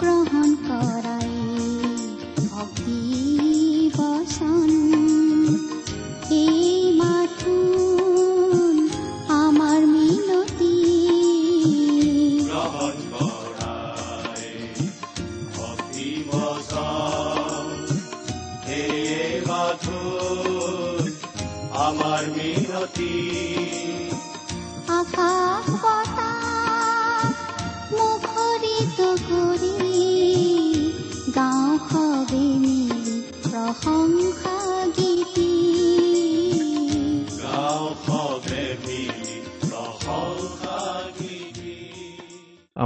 গ্ৰহণ কৰাই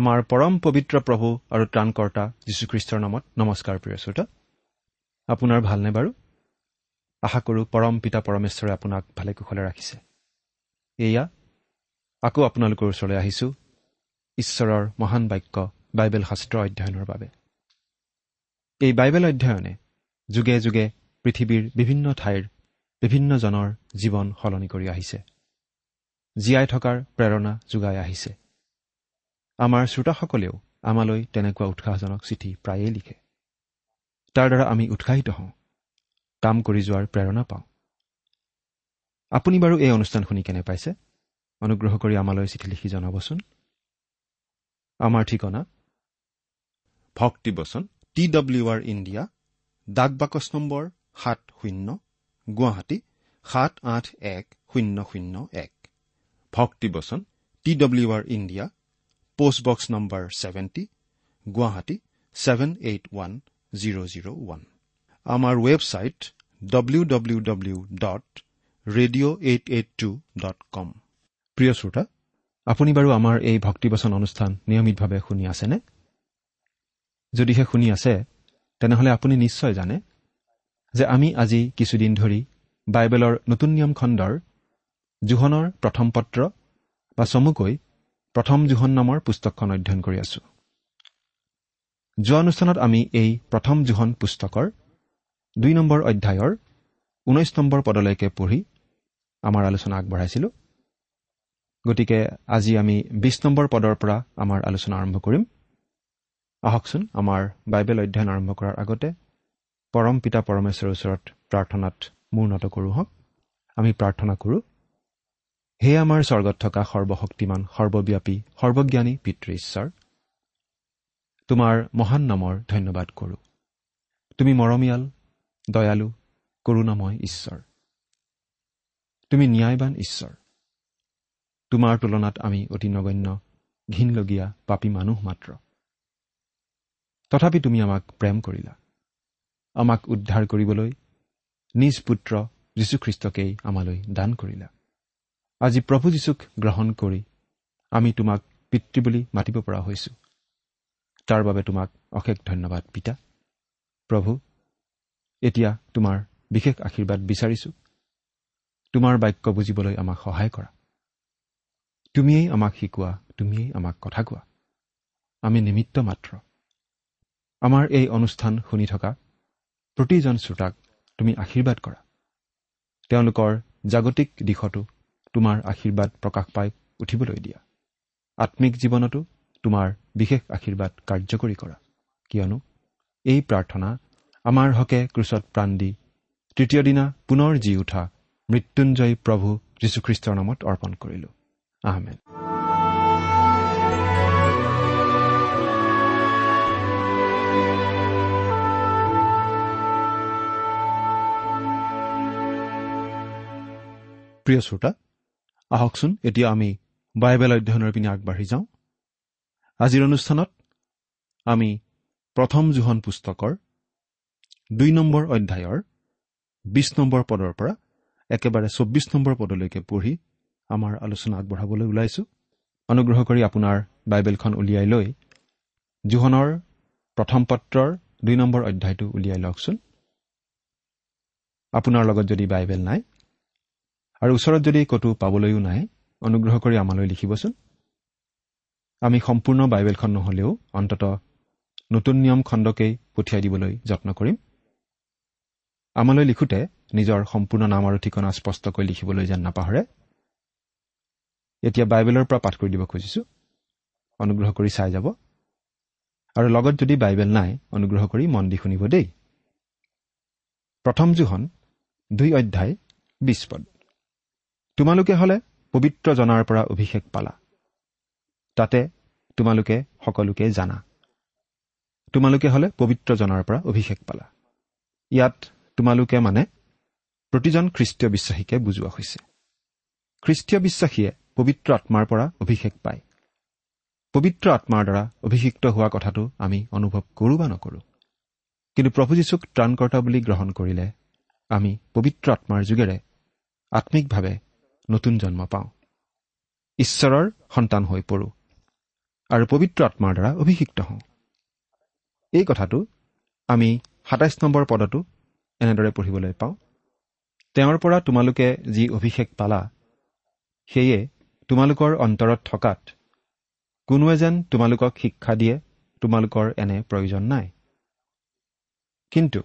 আমাৰ পৰম পবিত্ৰ প্ৰভু আৰু ত্ৰাণকৰ্তা যীশুখ্ৰীষ্টৰ নামত নমস্কাৰ প্ৰিয় শ্ৰোতা। আপোনাৰ ভালনে বাৰু? আশা কৰোঁ পৰম পিতা পৰমেশ্বৰে আপোনাক ভালে কুশলে ৰাখিছে। এয়া আকৌ আপোনালোকৰ ওচৰলৈ আহিছোঁ ঈশ্বৰৰ মহান বাক্য বাইবেল শাস্ত্ৰ অধ্যয়নৰ বাবে। এই বাইবেল অধ্যয়নে যুগে যুগে পৃথিৱীৰ বিভিন্ন ঠাইৰ বিভিন্নজনৰ জীৱন সলনি কৰি আহিছে। জীয়াই থকাৰ প্ৰেৰণা যোগাই আহিছে। আমাৰ শ্ৰোতাসকলেও আমালৈ তেনেকুৱা উৎসাহজনক চিঠি প্ৰায়েই লিখে। তাৰ দ্বাৰা আমি উৎসাহিত হওঁ কাম কৰি যোৱাৰ প্ৰেৰণা পাওঁ। আপুনি বাৰু এই অনুষ্ঠান শুনি কেনে পাইছে? অনুগ্ৰহ কৰি আমালৈ চিঠি লিখি জনাবচোন। আমাৰ ঠিকনা? ভক্তিবচন টি ডব্লিউ আৰ ইণ্ডিয়া ডাক বাকচ নম্বৰ সাত শূন্য গুৱাহাটী সাত আঠ এক শূন্য শূন্য এক। ভক্তিবচন T W R India post box number seventy Guwahati seven eight one zero' zero' one আমাৰ website W W W dot radio' eight eight two dot com প্ৰিয় শ্ৰোতা আপুনি বাৰু আমাৰ এই ভক্তিবচন অনুষ্ঠান নিয়মিতভাৱে শুনি আছেনে যদিহে শুনি আছে তেনেহ'লে আপুনি নিশ্চয় জানে যে আমি আজি কিছুদিন ধৰি বাইবেলৰ নতুন নিয়ম খণ্ডৰ জোহনৰ প্ৰথম পত্ৰ বা চমুকৈ প্ৰথম জোহন নামৰ পুস্তকখন অধ্যয়ন কৰি আছো। যোৱা অনুষ্ঠানত আমি এই প্ৰথম জোহন পুস্তকৰ দুই নম্বৰ অধ্যায়ৰ ঊনৈছ নম্বৰ পদলৈকে পঢ়ি আমাৰ আলোচনা আগবঢ়াইছিলোঁ। গতিকে আজি আমি বিছ নম্বৰ পদৰ পৰা আমাৰ আলোচনা আৰম্ভ কৰিম। আহকচোন আমাৰ বাইবেল অধ্যয়ন আৰম্ভ কৰাৰ আগতে পৰম পিতা পৰমেশ্বৰৰ ওচৰত প্ৰাৰ্থনাত মূৰ নত কৰোঁ হওক আমি প্ৰাৰ্থনা কৰোঁ হে আমাৰ স্বৰ্গত থকা সৰ্বশক্তিমান সৰ্বব্যাপী সৰ্বজ্ঞানী পিতৃ ঈশ্বৰ তোমাৰ মহান নামৰ ধন্যবাদ কৰোঁ। তুমি মৰমীয়াল দয়ালু কৰুণাময় ঈশ্বৰ। তুমি ন্যায়বান ঈশ্বৰ। তোমাৰ তুলনাত আমি অতি নগণ্য ঘীনলগীয়া পাপী মানুহ মাত্ৰ। তথাপি তুমি আমাক প্ৰেম কৰিলা। আমাক উদ্ধাৰ কৰিবলৈ নিজ পুত্ৰ যীশুখ্ৰীষ্টকেই আমালৈ দান কৰিলা। আজি প্ৰভু যীশুক গ্ৰহণ কৰি আমি তোমাক পিতৃ বুলি মাতিব পৰা হৈছো। তাৰ বাবে তোমাক অশেষ ধন্যবাদ পিতা। প্ৰভু এতিয়া তোমাৰ বিশেষ আশীৰ্বাদ বিচাৰিছো। তোমাৰ বাক্য বুজিবলৈ আমাক সহায় কৰা। তুমিয়েই আমাক শিকোৱা তুমিয়েই আমাক কথা কোৱা। আমি নিমিত্ত মাত্ৰ। আমাৰ এই অনুষ্ঠান শুনি থকা প্ৰতিজন শ্ৰোতাক তুমি আশীৰ্বাদ কৰা। তেওঁলোকৰ জাগতিক দিশতো তোমাৰ আশীৰ্বাদ প্ৰকাশ পাই উঠিবলৈ দিয়া। আত্মিক জীৱনতো তোমাৰ বিশেষ আশীৰ্বাদ কাৰ্যকৰী কৰা। কিয়নো এই প্ৰাৰ্থনা আমাৰ হকে ক্ৰুচত প্ৰাণ দি তৃতীয় দিনা পুনৰ জি উঠা মৃত্যুঞ্জয়ী প্ৰভু যীশুখ্ৰীষ্টৰ নামত অৰ্পণ কৰিলো। আহমেদ প্ৰিয় শ্ৰোতা আহকচোন এতিয়া আমি বাইবেল অধ্যয়নৰ পিনে আগবাঢ়ি যাওঁ। আজিৰ অনুষ্ঠানত আমি প্ৰথম জোহন পুস্তকৰ দুই নম্বৰ অধ্যায়ৰ বিছ নম্বৰ পদৰ পৰা একেবাৰে চৌব্বিছ নম্বৰ পদলৈকে পঢ়ি আমাৰ আলোচনা আগবঢ়াবলৈ ওলাইছো। অনুগ্ৰহ কৰি আপোনাৰ বাইবেলখন উলিয়াই লৈ জোহনৰ প্ৰথম পত্ৰৰ দুই নম্বৰ অধ্যায়টো উলিয়াই লওকচোন। আপোনাৰ লগত যদি বাইবেল নাই আৰু ওচৰত যদি ক'তো পাবলৈও নাই অনুগ্ৰহ কৰি আমালৈ লিখিবচোন। আমি সম্পূৰ্ণ বাইবেলখন নহ'লেও অন্তত নতুন নিয়ম খণ্ডকেই পঠিয়াই দিবলৈ যত্ন কৰিম। আমালৈ লিখোঁতে নিজৰ সম্পূৰ্ণ নাম আৰু ঠিকনা স্পষ্টকৈ লিখিবলৈ যেন নাপাহৰে। এতিয়া বাইবেলৰ পৰা পাঠ কৰি দিব খুজিছোঁ। অনুগ্ৰহ কৰি চাই যাব। আৰু লগত যদি বাইবেল নাই অনুগ্ৰহ কৰি মন দি শুনিব দেই। প্ৰথম জোহন দুই অধ্যায় বিছ পদ। তোমালোকে হ'লে পবিত্ৰ জনাৰ পৰা অভিষেক পালা। তাতে তোমালোকে সকলোকে জানা। তোমালোকে হ'লে পবিত্ৰ জনাৰ পৰা অভিষেক পালা। ইয়াত তোমালোকে মানে প্ৰতিজন খ্ৰীষ্টীয় বিশ্বাসীকে বুজোৱা হৈছে। খ্ৰীষ্টীয় বিশ্বাসীয়ে পবিত্ৰ আত্মাৰ পৰা অভিষেক পায়। পবিত্ৰ আত্মাৰ দ্বাৰা অভিষিক্ত হোৱা কথাটো আমি অনুভৱ কৰোঁ বা নকৰোঁ। কিন্তু প্ৰভু যীশুক ত্ৰাণকৰ্তা বুলি গ্ৰহণ কৰিলে আমি পবিত্ৰ আত্মাৰ যোগেৰে আত্মিকভাৱে নতুন জন্ম পাওঁ। ঈশ্বৰৰ সন্তান হৈ পৰোঁ আৰু পবিত্ৰ আত্মাৰ দ্বাৰা অভিষিক্ত হওঁ। এই কথাটো আমি সাতাইছ নম্বৰ পদতো এনেদৰে পঢ়িবলৈ পাওঁ। তেওঁৰ পৰা তোমালোকে যি অভিষেক পালা সেয়ে তোমালোকৰ অন্তৰত থকাত কোনোৱে যেন তোমালোকক শিক্ষা দিয়ে তোমালোকৰ এনে প্ৰয়োজন নাই। কিন্তু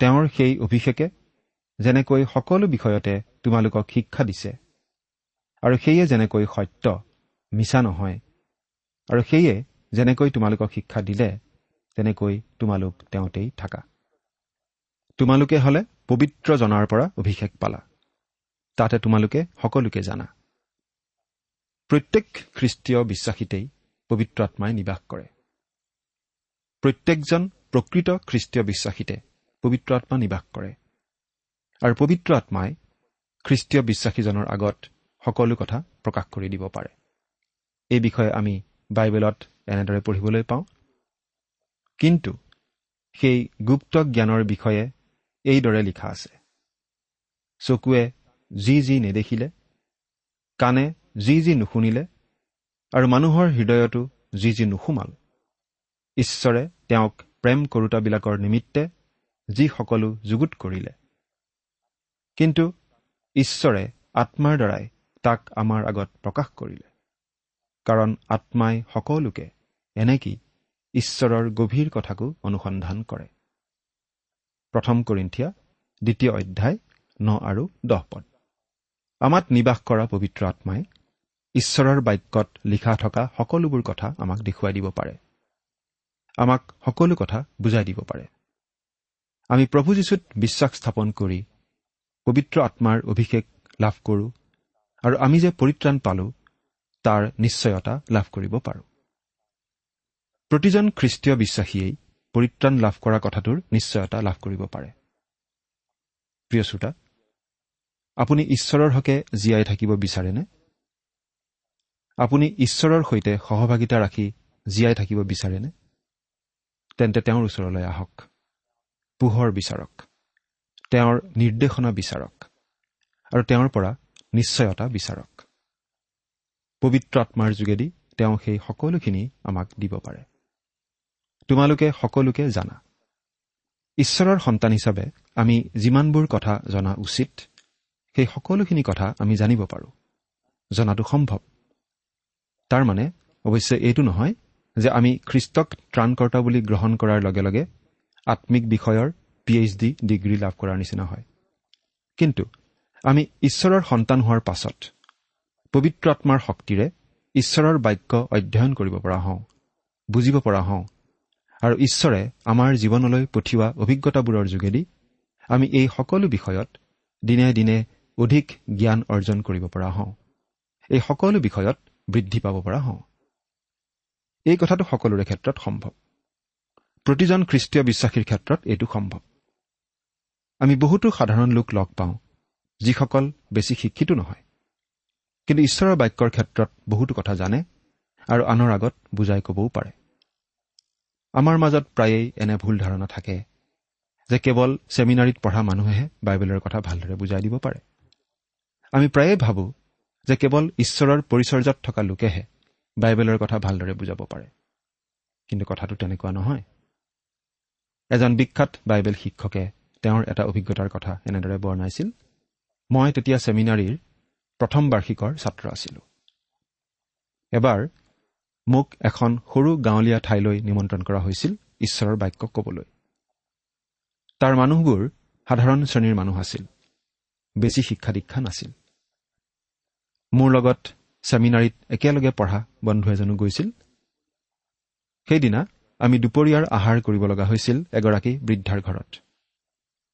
তেওঁৰ সেই অভিষেকে যেনেকৈ সকলো বিষয়তে তোমালোকক শিক্ষা দিছে। আৰু সেয়ে যেনেকৈ সত্য মিছা নহয়। আৰু সেয়ে যেনেকৈ তোমালোকক শিক্ষা দিলে তেনেকৈ তোমালোক তেওঁতেই থাকা। তোমালোকে হ'লে পবিত্ৰ জনাৰ পৰা অভিষেক পালা। তাতে তোমালোকে সকলোকে জানা। প্ৰত্যেক খ্ৰীষ্টীয় বিশ্বাসীতেই পবিত্ৰ আত্মাই নিবাস কৰে। প্ৰত্যেকজন প্ৰকৃত খ্ৰীষ্টীয় বিশ্বাসীতে পবিত্ৰ আত্মা নিবাস কৰে। আৰু পবিত্ৰ আত্মাই খ্ৰীষ্টীয় বিশ্বাসীজনৰ আগত সকলো কথা প্ৰকাশ কৰি দিব পাৰে। এই বিষয়ে আমি বাইবেলত এনেদৰে পঢ়িবলৈ পাওঁ। কিন্তু সেই গুপ্ত জ্ঞানৰ বিষয়ে এইদৰে লিখা আছে। চকুৱে যি যি নেদেখিলে কাণে যি যি নুশুনিলে আৰু মানুহৰ হৃদয়তো যি যি নুসুমাল ঈশ্বৰে তেওঁক প্ৰেম কৰোতাবিলাকৰ নিমিত্তে যি সকলো যুগুত কৰিলে কিন্তু ঈশ্বৰে আত্মাৰ দ্বাৰাই তাক আমাৰ আগত প্ৰকাশ কৰিলে। কাৰণ আত্মাই সকলোকে এনেকি ঈশ্বৰৰ গভীৰ কথাকো অনুসন্ধান কৰে। প্ৰথম কৰিন্ঠিয়া দ্বিতীয় অধ্যায় ন আৰু দহ পদ। আমাত নিবাস কৰা পবিত্ৰ আত্মাই ঈশ্বৰৰ বাক্যত লিখা থকা সকলোবোৰ কথা আমাক দেখুৱাই দিব পাৰে। আমাক সকলো কথা বুজাই দিব পাৰে। আমি প্ৰভু যীশুত বিশ্বাস স্থাপন কৰি পবিত্ৰ আত্মাৰ অভিষেক লাভ কৰোঁ আৰু আমি যে পৰিত্ৰাণ পালোঁ তাৰ নিশ্চয়তা লাভ কৰিব পাৰোঁ। প্ৰতিজন খ্ৰীষ্টীয় বিশ্বাসীয়েই পৰিত্ৰাণ লাভ কৰা কথাটোৰ নিশ্চয়তা লাভ কৰিব পাৰে। প্ৰিয় শ্ৰোতা আপুনি ঈশ্বৰৰ হকে জীয়াই থাকিব বিচাৰেনে? আপুনি ঈশ্বৰৰ সৈতে সহভাগিতা ৰাখি জীয়াই থাকিব বিচাৰেনে? তেন্তে তেওঁৰ ওচৰলৈ আহক। পোহৰ বিচাৰক। তেওঁৰ নিৰ্দেশনা বিচাৰক আৰু তেওঁৰ পৰা নিশ্চয়তা বিচাৰক। পবিত্ৰ আত্মাৰ যোগেদি তেওঁ সেই সকলোখিনি আমাক দিব পাৰে। তোমালোকে সকলোকে জানা। ঈশ্বৰৰ সন্তান হিচাপে আমি যিমানবোৰ কথা জনা উচিত সেই সকলোখিনি কথা আমি জানিব পাৰোঁ। জনাটো সম্ভৱ। তাৰমানে অৱশ্যে এইটো নহয় যে আমি খ্ৰীষ্টক ত্ৰাণকৰ্তা বুলি গ্ৰহণ কৰাৰ লগে লগে আত্মিক বিষয়ৰ পি এইচ ডি ডিগ্ৰী লাভ কৰাৰ নিচিনা হয়। কিন্তু আমি ঈশ্বৰৰ সন্তান হোৱাৰ পাছত পবিত্ৰ আত্মাৰ শক্তিৰে ঈশ্বৰৰ বাক্য অধ্যয়ন কৰিব পৰা হওঁ বুজিব পৰা হওঁ আৰু ঈশ্বৰে আমাৰ জীৱনলৈ পঠিওৱা অভিজ্ঞতাবোৰৰ যোগেদি আমি এই সকলো বিষয়ত দিনে দিনে অধিক জ্ঞান অৰ্জন কৰিব পৰা হওঁ। এই সকলো বিষয়ত বৃদ্ধি পাব পৰা হওঁ। এই কথাটো সকলোৰে ক্ষেত্ৰত সম্ভৱ। প্ৰতিজন খ্ৰীষ্টীয় বিশ্বাসীৰ ক্ষেত্ৰত এইটো সম্ভৱ। আমি বহুতো সাধাৰণ লোক লগ পাওঁ যিসকল বেছি শিক্ষিতো নহয়। কিন্তু ঈশ্বৰৰ বাক্যৰ ক্ষেত্ৰত বহুতো কথা জানে আৰু আনৰ আগত বুজাই কবও পাৰে। আমাৰ মাজত প্ৰায়েই এনে ভুল ধাৰণা থাকে যে কেৱল ছেমিনাৰীত পঢ়া মানুহেহে বাইবেলৰ কথা ভালদৰে বুজাই দিব পাৰে। আমি প্ৰায়ে ভাবোঁ যে কেৱল ঈশ্বৰৰ পৰিচৰ্যাত থকা লোকেহে বাইবেলৰ কথা ভালদৰে বুজাব পাৰে। কিন্তু কথাটো তেনেকুৱা নহয়। এজন বিখ্যাত বাইবেল শিক্ষকে তেওঁৰ এটা অভিজ্ঞতাৰ কথা এনেদৰে বৰ্ণাইছিল। মই তেতিয়া ছেমিনাৰীৰ প্ৰথম বাৰ্ষিকৰ ছাত্ৰ আছিলো। এবাৰ মোক এখন সৰু গাঁৱলীয়া ঠাইলৈ নিমন্ত্ৰণ কৰা হৈছিল ঈশ্বৰৰ বাক্য কবলৈ। তাৰ মানুহবোৰ সাধাৰণ শ্ৰেণীৰ মানুহ আছিল। বেছি শিক্ষা দীক্ষা নাছিল। মোৰ লগত ছেমিনাৰীত একেলগে পঢ়া বন্ধু এজনো গৈছিল। সেইদিনা আমি দুপৰীয়াৰ আহাৰ কৰিব লগা হৈছিল এগৰাকী বৃদ্ধাৰ ঘৰত।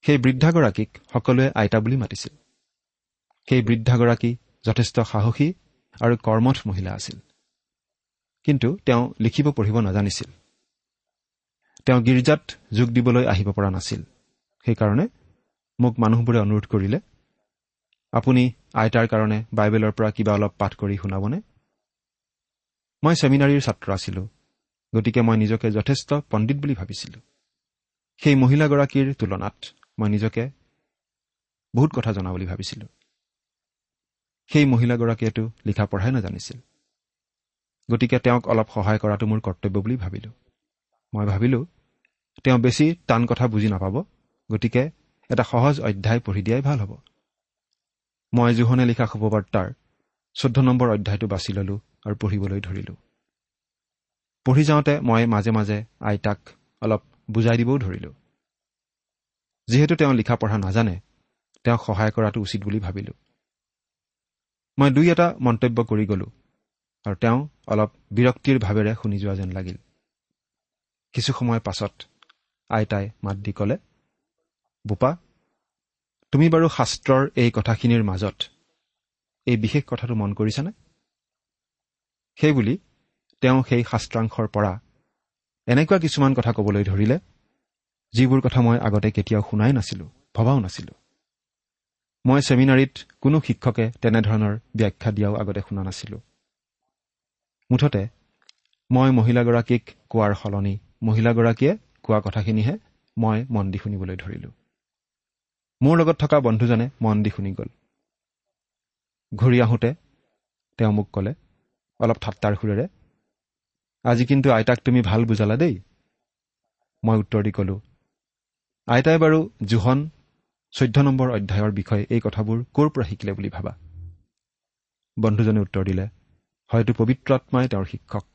সেই বৃদ্ধাগৰাকীক সকলোৱে আইতা বুলি মাতিছিল। সেই বৃদ্ধাগৰাকী যথেষ্ট সাহসী আৰু কৰ্মঠ মহিলা আছিল। কিন্তু তেওঁ লিখিব পঢ়িব নাজানিছিল। তেওঁ গীৰ্জাত যোগ দিবলৈ আহিব পৰা নাছিল। সেইকাৰণে মোক মানুহবোৰে অনুৰোধ কৰিলে আপুনি আইতাৰ কাৰণে বাইবেলৰ পৰা কিবা অলপ পাঠ কৰি শুনাবনে? মই ছেমিনাৰীৰ ছাত্ৰ আছিলো গতিকে মই নিজকে যথেষ্ট পণ্ডিত বুলি ভাবিছিলো। সেই মহিলাগৰাকীৰ তুলনাত মই নিজকে বহুত কথা জনা বুলি ভাবিছিলো। সেই মহিলাগৰাকীয়েতো লিখা পঢ়াই নাজানিছিল। গতিকে তেওঁক অলপ সহায় কৰাটো মোৰ কৰ্তব্য বুলি ভাবিলো। মই ভাবিলো তেওঁ বেছি টান কথা বুজি নাপাব গতিকে এটা সহজ অধ্যায় পঢ়ি দিয়াই ভাল হ'ব। মই জোহনে লিখা শুভবাৰ্তাৰ চৈধ্য নম্বৰ অধ্যায়টো বাছি ললো আৰু পঢ়িবলৈ ধৰিলো। পঢ়ি যাওঁতে মই মাজে মাজে আইতাক অলপ বুজাই দিবও ধৰিলো। যিহেতু তেওঁ লিখা পঢ়া নাজানে তেওঁক সহায় কৰাটো উচিত বুলি ভাবিলো। মই দুই এটা মন্তব্য কৰি গলো আৰু তেওঁ অলপ বিৰক্তিৰ ভাৱেৰে শুনি যোৱা যেন লাগিল। কিছু সময় পাছত আইতাই মাত দি কলে বোপা তুমি বাৰু শাস্ত্ৰৰ এই কথাখিনিৰ মাজত এই বিশেষ কথাটো মন কৰিছানে? সেইবুলি তেওঁ সেই শাস্ত্ৰাংশৰ পৰা এনেকুৱা কিছুমান কথা ক'বলৈ ধৰিলে যিবোৰ কথা মই আগতে কেতিয়াও শুনাই নাছিলো ভবাও নাছিলো। মই ছেমিনাৰীত কোনো শিক্ষকে তেনেধৰণৰ ব্যাখ্যা দিয়াও আগতে শুনা নাছিলো। মুঠতে মই মহিলাগৰাকীক কোৱাৰ সলনি মহিলাগৰাকীয়ে কোৱা কথাখিনিহে মই মন দি শুনিবলৈ ধৰিলো। মোৰ লগত থকা বন্ধুজনে মন দি শুনি গ'ল। ঘূৰি আহোঁতে তেওঁ মোক ক'লে অলপ ঠাট্টাৰ সুৰেৰে আজি কিন্তু আইতাক তুমি ভাল বুজালা দেই? মই উত্তৰ দি ক'লো আইতাই বাৰু জোহন চৈধ্য নম্বৰ অধ্যায়ৰ বিষয়ে এই কথাবোৰ ক'ৰ পৰা শিকিলে বুলি ভাবা? বন্ধুজনে উত্তৰ দিলে হয়তো পবিত্ৰ আত্মাই তেওঁৰ শিক্ষক।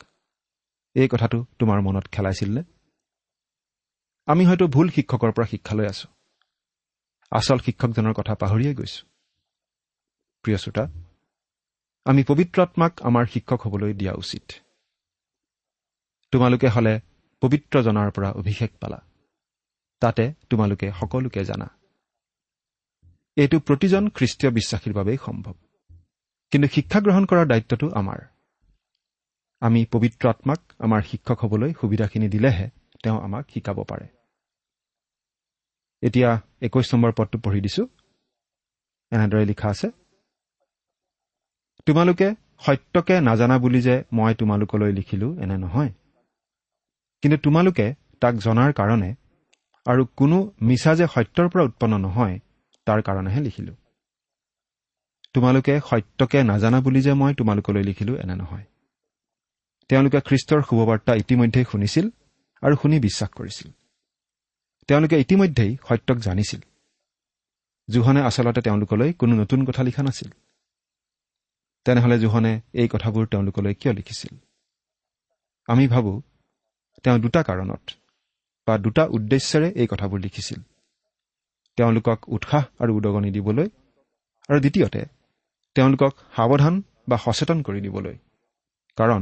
এই কথাটো তোমাৰ মনত খেলাইছিল নে? আমি হয়তো ভুল শিক্ষকৰ পৰা শিক্ষা লৈ আছো। আচল শিক্ষকজনৰ কথা পাহৰিয়ে গৈছো। প্ৰিয় শ্ৰোতা আমি পবিত্ৰ আত্মাক আমাৰ শিক্ষক হ'বলৈ দিয়া উচিত। তোমালোকে হলে পবিত্ৰজনাৰ পৰা অভিষেক পালা। তাতে তোমালোকে সকলোকে জানা। এইটো প্ৰতিজন খ্ৰীষ্টীয় বিশ্বাসীৰ বাবেই সম্ভৱ। কিন্তু শিক্ষা গ্ৰহণ কৰাৰ দায়িত্বটো আমাৰ। আমি পবিত্ৰ আত্মাক আমাৰ শিক্ষক হ'বলৈ সুবিধাখিনি দিলেহে তেওঁ আমাক শিকাব পাৰে। এতিয়া একৈশ নম্বৰ পদটো পঢ়ি দিছো। এনেদৰে লিখা আছে। তোমালোকে সত্যকে নাজানা বুলি যে মই তোমালোকলৈ লিখিলো এনে নহয়। কিন্তু তোমালোকে তাক জনাৰ কাৰণে আৰু কোনো মিছা যে সত্যৰ পৰা উৎপন্ন নহয় তাৰ কাৰণেহে লিখিলো। তোমালোকে সত্যকে নাজানা বুলি যে মই তোমালোকলৈ লিখিলো এনে নহয়। তেওঁলোকে খ্ৰীষ্টৰ শুভবাৰ্তা ইতিমধ্যেই শুনিছিল আৰু শুনি বিশ্বাস কৰিছিল। তেওঁলোকে ইতিমধ্যেই সত্যক জানিছিল। জোহনে আচলতে তেওঁলোকলৈ কোনো নতুন কথা লিখা নাছিল। তেনেহলে জোহনে এই কথাবোৰ তেওঁলোকলৈ কিয় লিখিছিল? আমি ভাবোঁ তেওঁ দুটা কাৰণত। বা দুটা উদ্দেশ্যেৰে এই কথাবোৰ লিখিছিল। তেওঁলোকক উৎসাহ আৰু উদগনি দিবলৈ আৰু দ্বিতীয়তে তেওঁলোকক সাৱধান বা সচেতন কৰি দিবলৈ কাৰণ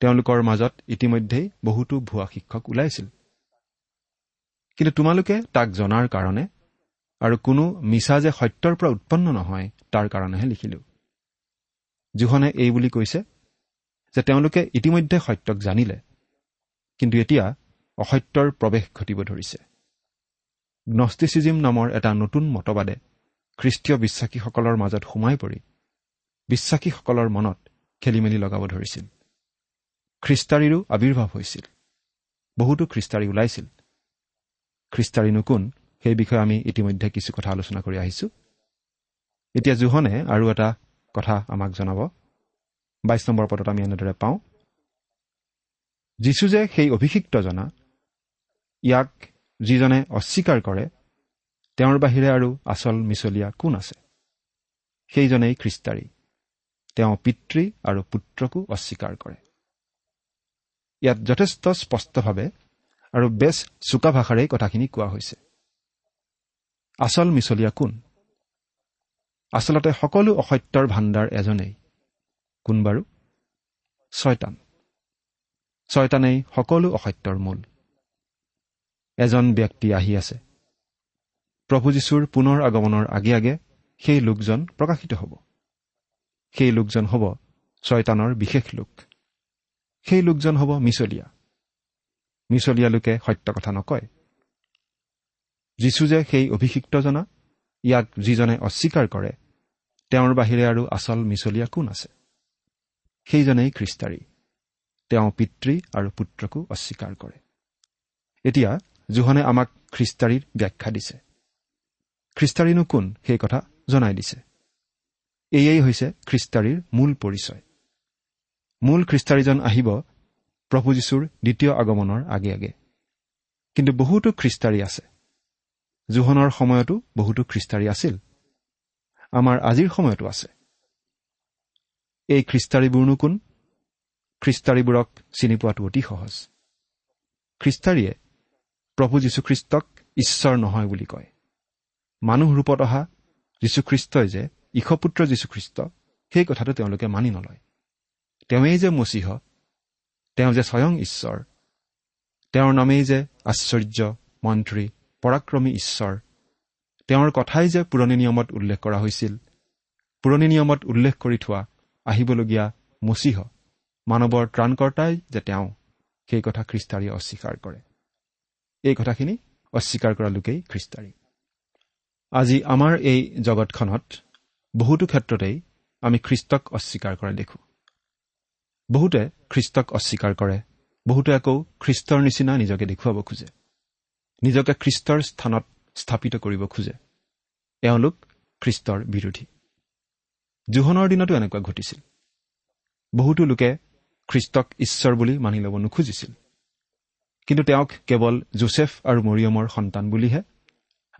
তেওঁলোকৰ মাজত ইতিমধ্যেই বহুতো ভুৱা শিক্ষক ওলাইছিল। কিন্তু তোমালোকে তাক জনাৰ কাৰণে আৰু কোনো মিছা যে সত্যৰ পৰা উৎপন্ন নহয় তাৰ কাৰণেহে লিখিলো। জোহনে এই বুলি কৈছে যে তেওঁলোকে ইতিমধ্যে সত্যক জানিলে কিন্তু এতিয়া অসত্যৰ প্ৰৱেশ ঘটিব ধৰিছে। গ্নষ্টিচিজিম নামৰ এটা নতুন মতবাদে খ্ৰীষ্টীয় বিশ্বাসীসকলৰ মাজত সোমাই পৰি বিশ্বাসীসকলৰ মনত খেলি মেলি লগাব ধৰিছিল। খ্ৰীষ্টাৰীৰো আৱিৰ্ভাৱ হৈছিল। বহুতো খ্ৰীষ্টাৰী ওলাইছিল। খ্ৰীষ্টাৰীনো কোন? সেই বিষয়ে আমি ইতিমধ্যে কিছু কথা আলোচনা কৰি আহিছো। এতিয়া জোহনে আৰু এটা কথা আমাক জনাব। বাইছ নম্বৰ পদত আমি এনেদৰে পাওঁ। যীশু যে সেই অভিষিক্ত জনা ইয়াক যিজনে অস্বীকাৰ কৰে তেওঁৰ বাহিৰে আৰু আচল মিছলীয়া কোন আছে? সেইজনেই খ্ৰীষ্টাৰী। তেওঁ পিতৃ আৰু পুত্ৰকো অস্বীকাৰ কৰে। ইয়াত যথেষ্ট স্পষ্টভাৱে আৰু বেছ চোকা ভাষাৰেই কথাখিনি কোৱা হৈছে। আচল মিছলীয়া কোন? আচলতে সকলো অসত্যৰ ভাণ্ডাৰ এজনেই। কোন বাৰু? ছয়তান। ছয়তানেই সকলো অসত্যৰ মূল। এজন ব্যক্তি আহি আছে। প্ৰভু যীশুৰ পুনৰ আগমনৰ আগে আগে সেই লোকজন প্ৰকাশিত হ'ব। সেই লোকজন হ'ব ছয়তানৰ বিশেষ লোক। সেই লোকজন হ'ব মিছলীয়া। মিছলীয়া লোকে সত্য কথা নকয়। যীশু যে সেই অভিষিক্ত জনা ইয়াক যিজনে অস্বীকাৰ কৰে তেওঁৰ বাহিৰে আৰু আচল মিছলীয়া কোন আছে? সেইজনেই খ্ৰীষ্টাৰী। তেওঁ পিতৃ আৰু পুত্ৰকো অস্বীকাৰ কৰে। এতিয়া জোহনে আমাক খ্ৰীষ্টাৰীৰ ব্যাখ্যা দিছে। খ্ৰীষ্টাৰীনো কোন? সেই কথা জনাই দিছে। এয়েই হৈছে খ্ৰীষ্টাৰীৰ মূল পৰিচয়। মূল খ্ৰীষ্টাৰীজন আহিব প্ৰভু যীশুৰ দ্বিতীয় আগমনৰ আগে আগে। কিন্তু বহুতো খ্ৰীষ্টাৰী আছে। জোহনৰ সময়তো বহুতো খ্ৰীষ্টাৰী আছিল। আমাৰ আজিৰ সময়তো আছে। এই খ্ৰীষ্টাৰীবোৰনো কোন? খ্ৰীষ্টাৰীবোৰক চিনি পোৱাটো অতি সহজ। খ্ৰীষ্টাৰীয়ে প্ৰভু যীশুখ্ৰীষ্টক ঈশ্বৰ নহয় বুলি কয়। মানুহ ৰূপত অহা যীশুখ্ৰীষ্টই যে ঈশপুত্ৰ যীশুখ্ৰীষ্ট সেই কথাটো তেওঁলোকে মানি নলয়। তেওঁৱেই যে মচীহ তেওঁ যে স্বয়ং ঈশ্বৰ তেওঁৰ নামেই যে আশ্চৰ্য মন্ত্ৰী পৰাক্ৰমী ঈশ্বৰ তেওঁৰ কথাই যে পুৰণি নিয়মত উল্লেখ কৰা হৈছিল পুৰণি নিয়মত উল্লেখ কৰি থোৱা আহিবলগীয়া মচীহ মানৱৰ ত্ৰাণকৰ্তাই যে তেওঁ সেই কথা খ্ৰীষ্টাৰীয়ে অস্বীকাৰ কৰে। এই কথাখিনি অস্বীকাৰ কৰা লোকেই খ্ৰীষ্টাৰী। আজি আমাৰ এই জগতখনত বহুতো ক্ষেত্ৰতেই আমি খ্ৰীষ্টক অস্বীকাৰ কৰা দেখোঁ। বহুতে খ্ৰীষ্টক অস্বীকাৰ কৰে বহুতে আকৌ খ্ৰীষ্টৰ নিচিনা নিজকে দেখুৱাব খোজে। নিজকে খ্ৰীষ্টৰ স্থানত স্থাপিত কৰিব খোজে। এওঁলোক খ্ৰীষ্টৰ বিৰোধী। জোহনৰ দিনতো এনেকুৱা ঘটিছিল। বহুতো লোকে খ্ৰীষ্টক ঈশ্বৰ বুলি মানি ল'ব নোখোজিছিল। কিন্তু তেওঁক কেৱল জোচেফ আৰু মৰিয়মৰ সন্তান বুলিহে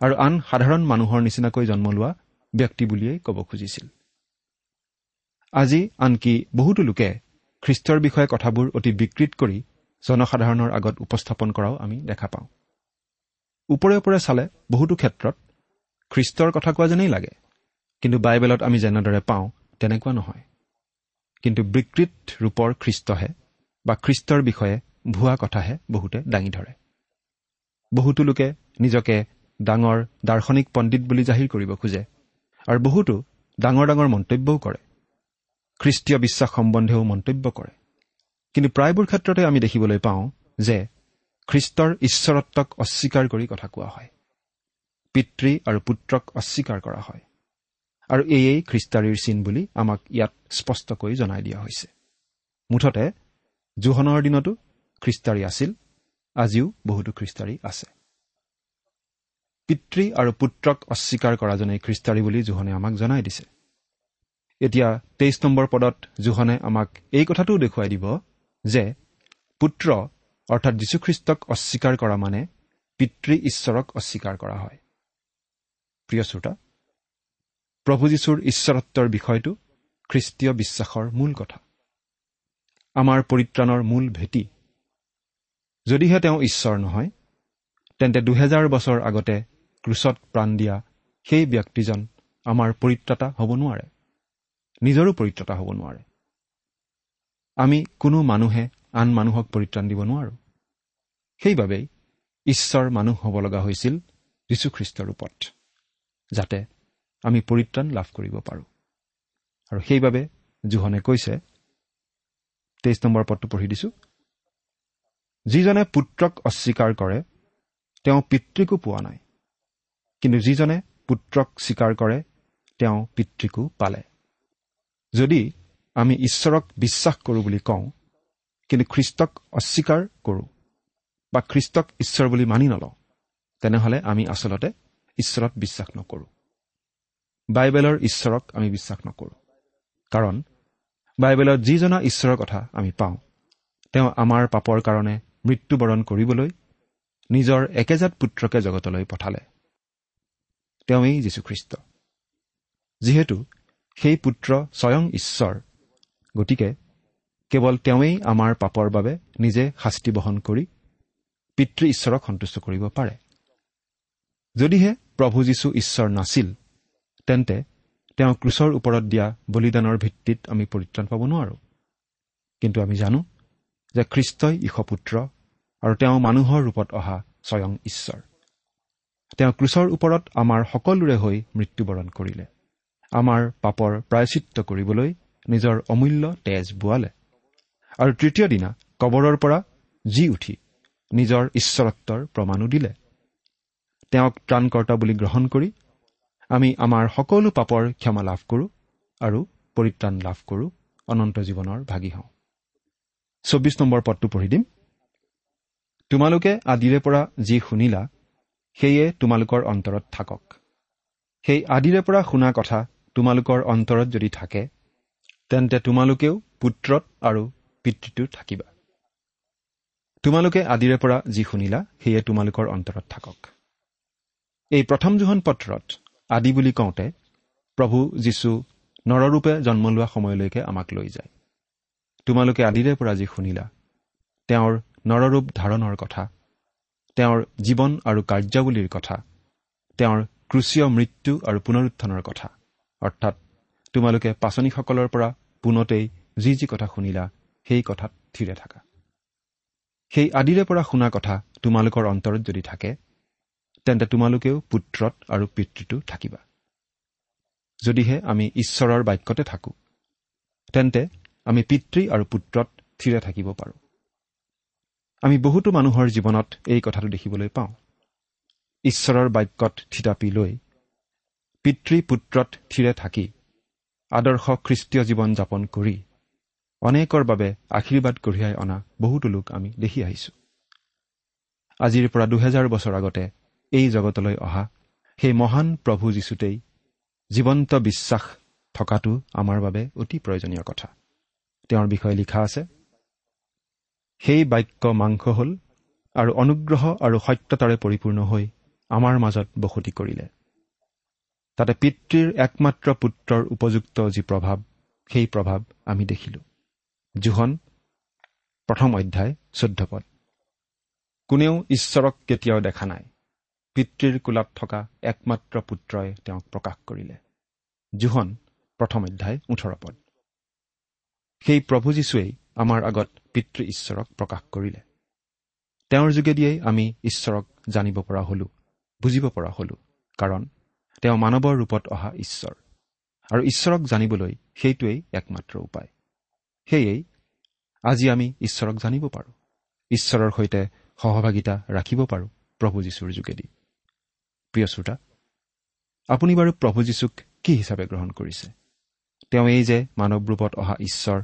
আৰু আন সাধাৰণ মানুহৰ নিচিনাকৈ জন্ম লোৱা ব্যক্তি বুলিয়েই ক'ব খুজিছিল। আজি আনকি বহুতো লোকে খ্ৰীষ্টৰ বিষয়ে কথাবোৰ অতি বিকৃত কৰি জনসাধাৰণৰ আগত উপস্থাপন কৰাও আমি দেখা পাওঁ। ওপৰে ওপৰে চালে বহুতো ক্ষেত্ৰত খ্ৰীষ্টৰ কথা কোৱা যেনেই লাগে কিন্তু বাইবেলত আমি যেনেদৰে পাওঁ তেনেকুৱা নহয়। কিন্তু বিকৃত ৰূপৰ খ্ৰীষ্টহে বা খ্ৰীষ্টৰ বিষয়ে ভুৱা কথাহে বহুতে দাঙি ধৰে। বহুতো লোকে নিজকে ডাঙৰ দাৰ্শনিক পণ্ডিত বুলি জাহিৰ কৰিব খোজে আৰু বহুতো ডাঙৰ ডাঙৰ মন্তব্যও কৰে। খ্ৰীষ্টীয় বিশ্বাস সম্বন্ধেও মন্তব্য কৰে। কিন্তু প্ৰায়বোৰ ক্ষেত্ৰতে আমি দেখিবলৈ পাওঁ যে খ্ৰীষ্টৰ ঈশ্বৰত্বক অস্বীকাৰ কৰি কথা কোৱা হয়। পিতৃ আৰু পুত্ৰক অস্বীকাৰ কৰা হয়। আৰু এয়েই খ্ৰীষ্টাৰীৰ চিন বুলি আমাক ইয়াত স্পষ্টকৈ জনাই দিয়া হৈছে। মুঠতে জোহনৰ দিনতো খ্ৰীষ্টাৰী আছিল। আজিও বহুতো খ্ৰীষ্টাৰী আছে। পিতৃ আৰু পুত্ৰক অস্বীকাৰ কৰাজনেই খ্ৰীষ্টাৰী বুলি জোহনে আমাক জনাই দিছে। এতিয়া তেইছ নম্বৰ পদত জোহনে আমাক এই কথাটোও দেখুৱাই দিব যে পুত্ৰ অৰ্থাৎ যীশুখ্ৰীষ্টক অস্বীকাৰ কৰা মানে পিতৃ ঈশ্বৰক অস্বীকাৰ কৰা হয়। প্ৰিয় শ্ৰোতা প্ৰভু যীশুৰ ঈশ্বৰত্বৰ বিষয়টো খ্ৰীষ্টীয় বিশ্বাসৰ মূল কথা। আমাৰ পৰিত্ৰাণৰ মূল ভেটি যদিহে তেওঁ ঈশ্বৰ নহয় তেন্তে দুহেজাৰ বছৰ আগতে ক্ৰুচত প্ৰাণ দিয়া সেই ব্যক্তিজন আমাৰ পৰিত্ৰতা হ'ব নোৱাৰে। নিজৰো পৰিত্ৰতা হ'ব নোৱাৰে। আমি কোনো মানুহে আন মানুহক পৰিত্ৰাণ দিব নোৱাৰোঁ। সেইবাবেই ঈশ্বৰ মানুহ হ'ব লগা হৈছিল যীশুখ্ৰীষ্টৰ ৰূপত যাতে আমি পৰিত্ৰাণ লাভ কৰিব পাৰোঁ। আৰু সেইবাবে জোহনে কৈছে তেইছ নম্বৰ পদটো পঢ়ি দিছোঁ। যিজনে পুত্ৰক অস্বীকাৰ কৰে তেওঁ পিতৃকো পোৱা নাই। কিন্তু যিজনে পুত্ৰক স্বীকাৰ কৰে তেওঁ পিতৃকো পালে। যদি আমি ঈশ্বৰক বিশ্বাস কৰোঁ বুলি কওঁ কিন্তু খ্ৰীষ্টক অস্বীকাৰ কৰোঁ বা খ্ৰীষ্টক ঈশ্বৰ বুলি মানি নলওঁ তেনেহ'লে আমি আচলতে ঈশ্বৰত বিশ্বাস নকৰোঁ। বাইবেলৰ ঈশ্বৰক আমি বিশ্বাস নকৰোঁ। কাৰণ বাইবেলত যি জনা ঈশ্বৰৰ কথা আমি পাওঁ তেওঁ আমাৰ পাপৰ কাৰণে মৃত্যুবৰণ কৰিবলৈ নিজৰ একেজাত পুত্ৰকে জগতলৈ পঠালে। তেওঁৱেই যীশুখ্ৰীষ্ট। যিহেতু সেই পুত্ৰ স্বয়ং ঈশ্বৰ গতিকে কেৱল তেওঁৱেই আমাৰ পাপৰ বাবে নিজে শাস্তি বহন কৰি পিতৃ ঈশ্বৰক সন্তুষ্ট কৰিব পাৰে। যদিহে প্ৰভু যীশু ঈশ্বৰ নাছিল তেন্তে তেওঁ ক্ৰুচৰ ওপৰত দিয়া বলিদানৰ ভিত্তিত আমি পৰিত্ৰাণ পাব নোৱাৰোঁ। কিন্তু আমি জানো যে খ্ৰীষ্টই ঈশপুত্ৰ আৰু তেওঁ মানুহৰ ৰূপত অহা স্বয়ং ঈশ্বৰ। তেওঁ ক্ৰুচৰ ওপৰত আমাৰ সকলোৰে হৈ মৃত্যুবৰণ কৰিলে। আমাৰ পাপৰ প্ৰায়চিত্ৰ কৰিবলৈ নিজৰ অমূল্য তেজ বোৱালে। আৰু তৃতীয় দিনা কবৰৰ পৰা জি উঠি নিজৰ ঈশ্বৰত্বৰ প্ৰমাণো দিলে। তেওঁক ত্ৰাণকৰ্তা বুলি গ্ৰহণ কৰি আমি আমাৰ সকলো পাপৰ ক্ষমা লাভ কৰোঁ আৰু পৰিত্ৰাণ লাভ কৰোঁ অনন্ত জীৱনৰ ভাগি হওঁ। চৌব্বিছ নম্বৰ পদটো পঢ়ি দিম। তোমালোকে আদিৰে পৰা যি শুনিলা সেয়ে তোমালোকৰ অন্তৰত থাকক। সেই আদিৰে পৰা শুনা কথা তোমালোকৰ অন্তৰত যদি থাকে তেন্তে তোমালোকেও পুত্ৰত আৰু পিতৃটোত থাকিবা। তোমালোকে আদিৰে পৰা যি শুনিলা সেয়ে তোমালোকৰ অন্তৰত থাকক। এই প্ৰথম জোহন পত্ৰত আদি বুলি কওঁতে প্ৰভু যীশু নৰৰূপে জন্ম লোৱা সময়লৈকে আমাক লৈ যায়। তোমালোকে আদিৰে পৰা যি শুনিলা তেওঁৰ নৰৰূপ ধাৰণৰ কথা তেওঁৰ জীৱন আৰু কাৰ্যাৱলীৰ কথা তেওঁৰ ক্ৰুচীয় মৃত্যু আৰু পুনৰুত্থানৰ কথা। অৰ্থাৎ তোমালোকে পাচনীসকলৰ পৰা পোনতেই যি যি কথা শুনিলা সেই কথাত থিৰে থাকা। সেই আদিৰে পৰা শুনা কথা তোমালোকৰ অন্তৰত যদি থাকে তেন্তে তোমালোকেও পুত্ৰত আৰু পিতৃটো থাকিবা। যদিহে আমি ঈশ্বৰৰ বাক্যতে থাকোঁ তেন্তে আমি পিতৃ আৰু পুত্ৰত থিৰে থাকিব পাৰোঁ। আমি বহুতো মানুহৰ জীৱনত এই কথাটো দেখিবলৈ পাওঁ। ঈশ্বৰৰ বাক্যত থিতাপি লৈ পিতৃ পুত্ৰত থিৰে থাকি আদৰ্শ খ্ৰীষ্টীয় জীৱন যাপন কৰি অনেকৰ বাবে আশীৰ্বাদ কঢ়িয়াই অনা বহুতো লোক আমি দেখি আহিছোঁ। আজিৰ পৰা দুহেজাৰ বছৰ আগতে এই জগতলৈ অহা সেই মহান প্ৰভু যীশুতেই জীৱন্ত বিশ্বাস থকাটো আমাৰ বাবে অতি প্ৰয়োজনীয় কথা। তেওঁৰ বিষয়ে লিখা আছে সেই বাক্য মাংস হ'ল আৰু অনুগ্ৰহ আৰু সত্যতাৰে পৰিপূৰ্ণ হৈ আমাৰ মাজত বসতি কৰিলে। তাতে পিতৃৰ একমাত্ৰ পুত্ৰৰ উপযুক্ত যি প্ৰভাৱ সেই প্ৰভাৱ আমি দেখিলোঁ। জোহন প্ৰথম অধ্যায় চৈধ্য পদ। কোনেও ঈশ্বৰক কেতিয়াও দেখা নাই। পিতৃৰ কোলাত থকা একমাত্ৰ পুত্ৰই তেওঁক প্ৰকাশ কৰিলে। জোহন প্ৰথম অধ্যায় ওঠৰ পদ। সেই প্ৰভু যীশুৱেই আমাৰ আগত পিতৃ ঈশ্বৰক প্ৰকাশ কৰিলে। তেওঁৰ যোগেদিয়েই আমি ঈশ্বৰক জানিব পৰা হলো বুজিব পৰা হলো কাৰণ তেওঁ মানৱৰ ৰূপত অহা ঈশ্বৰ। আৰু ঈশ্বৰক জানিবলৈ সেইটোৱেই একমাত্ৰ উপায়। সেয়েই আজি আমি ঈশ্বৰক জানিব পাৰোঁ। ঈশ্বৰৰ সৈতে সহভাগিতা ৰাখিব পাৰোঁ প্ৰভু যীশুৰ যোগেদি। প্ৰিয় শ্ৰোতা আপুনি বাৰু প্ৰভু যীশুক কি হিচাপে গ্ৰহণ কৰিছে? তেওঁ এই যে মানৱ ৰূপত অহা ঈশ্বৰ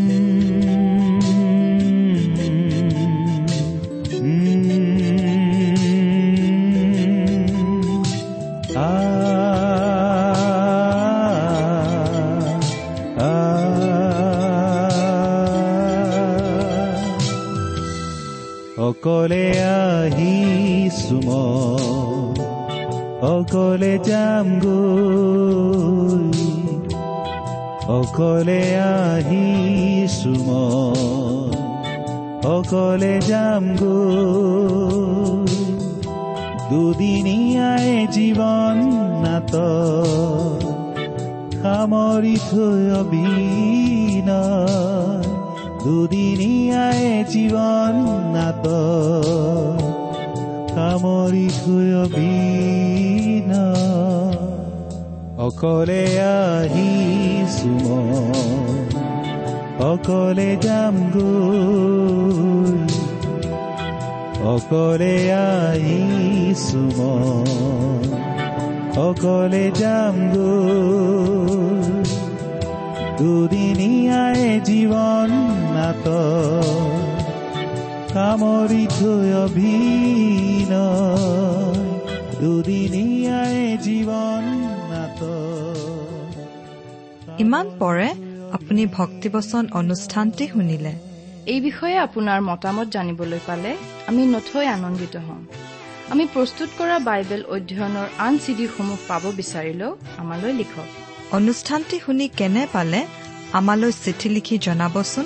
অকলে আহিছো মই অকলে যাম গৈ অকলে আহিছো মই অকলে যাম গৈ দুদিনীয়াই জীৱন নাত সামৰি থৈ অবিন দুদিনীয়াই জীৱন নাত সামৰি থৈ অকলে আহিছো মই। অকলে যাম গৈ। অকলে আহিছো মই। অকলে যাম কামৰি থৈ অভিন দুদিনীয়াই জীৱন ইমান পৰে আপুনি ভক্তিবচন অনুষ্ঠানটি শুনিলে। এই বিষয়ে আপোনাৰ মতামত জানিবলৈ পালে আমি নথৈ আনন্দিত হ'ম। আমি প্ৰস্তুত কৰা বাইবেল অধ্যয়নৰ আন চিডিসমূহ পাব বিচাৰিলেও আমালৈ লিখক। অনুষ্ঠানটি শুনি কেনে পালে আমালৈ চিঠি লিখি জনাবচোন।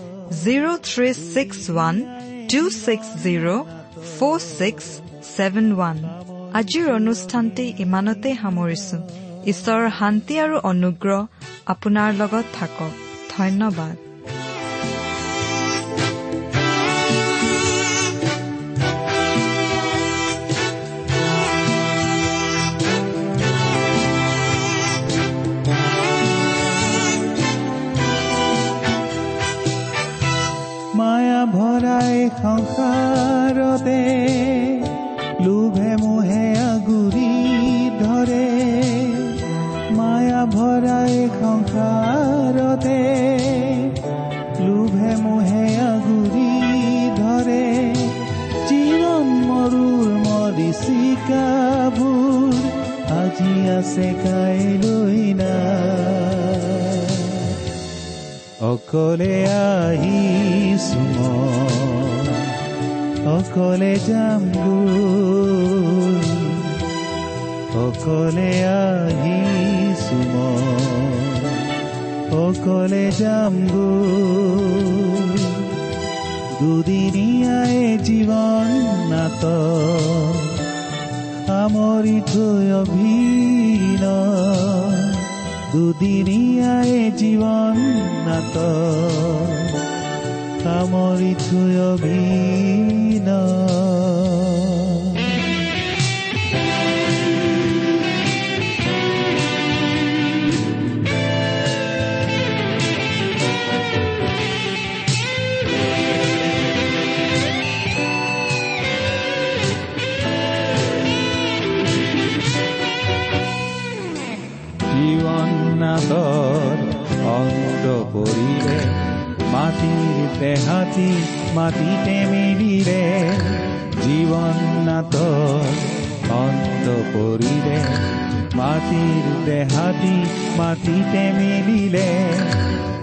zero' three six one two six zero' four six seven one আজিৰ অনুষ্ঠানটি ইমানতে সামৰিছো। ঈশ্বৰৰ শান্তি আৰু অনুগ্ৰহ আপোনাৰ লগত থাকক। ধন্যবাদ। দুদিনীয়াই জীৱন নাট আমরি থৈ অভিন। দুদিনীয়াই জীৱন নাট আমরি থৈ অভিন। পৰিলে মাটিৰ দেহাতি মাটিতে মিলিলে জীৱন নাটৰ অন্ত পৰিলে মাটিৰ দেহাতি মাটিতে মিলিলে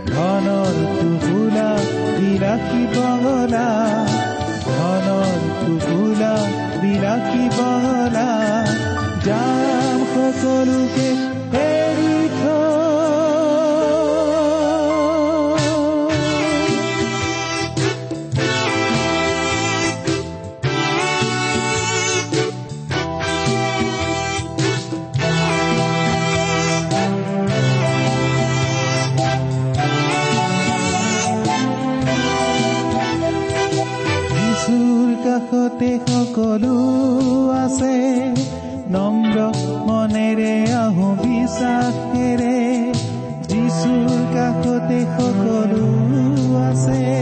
ধনৰ টুকুলা বিলাসী বঙলা ধনৰ টুকুলা বিলাসী বঙলা যাম সকলোকে বিশ্বাসেৰে যিচুৰ কাষতে সকলো আছে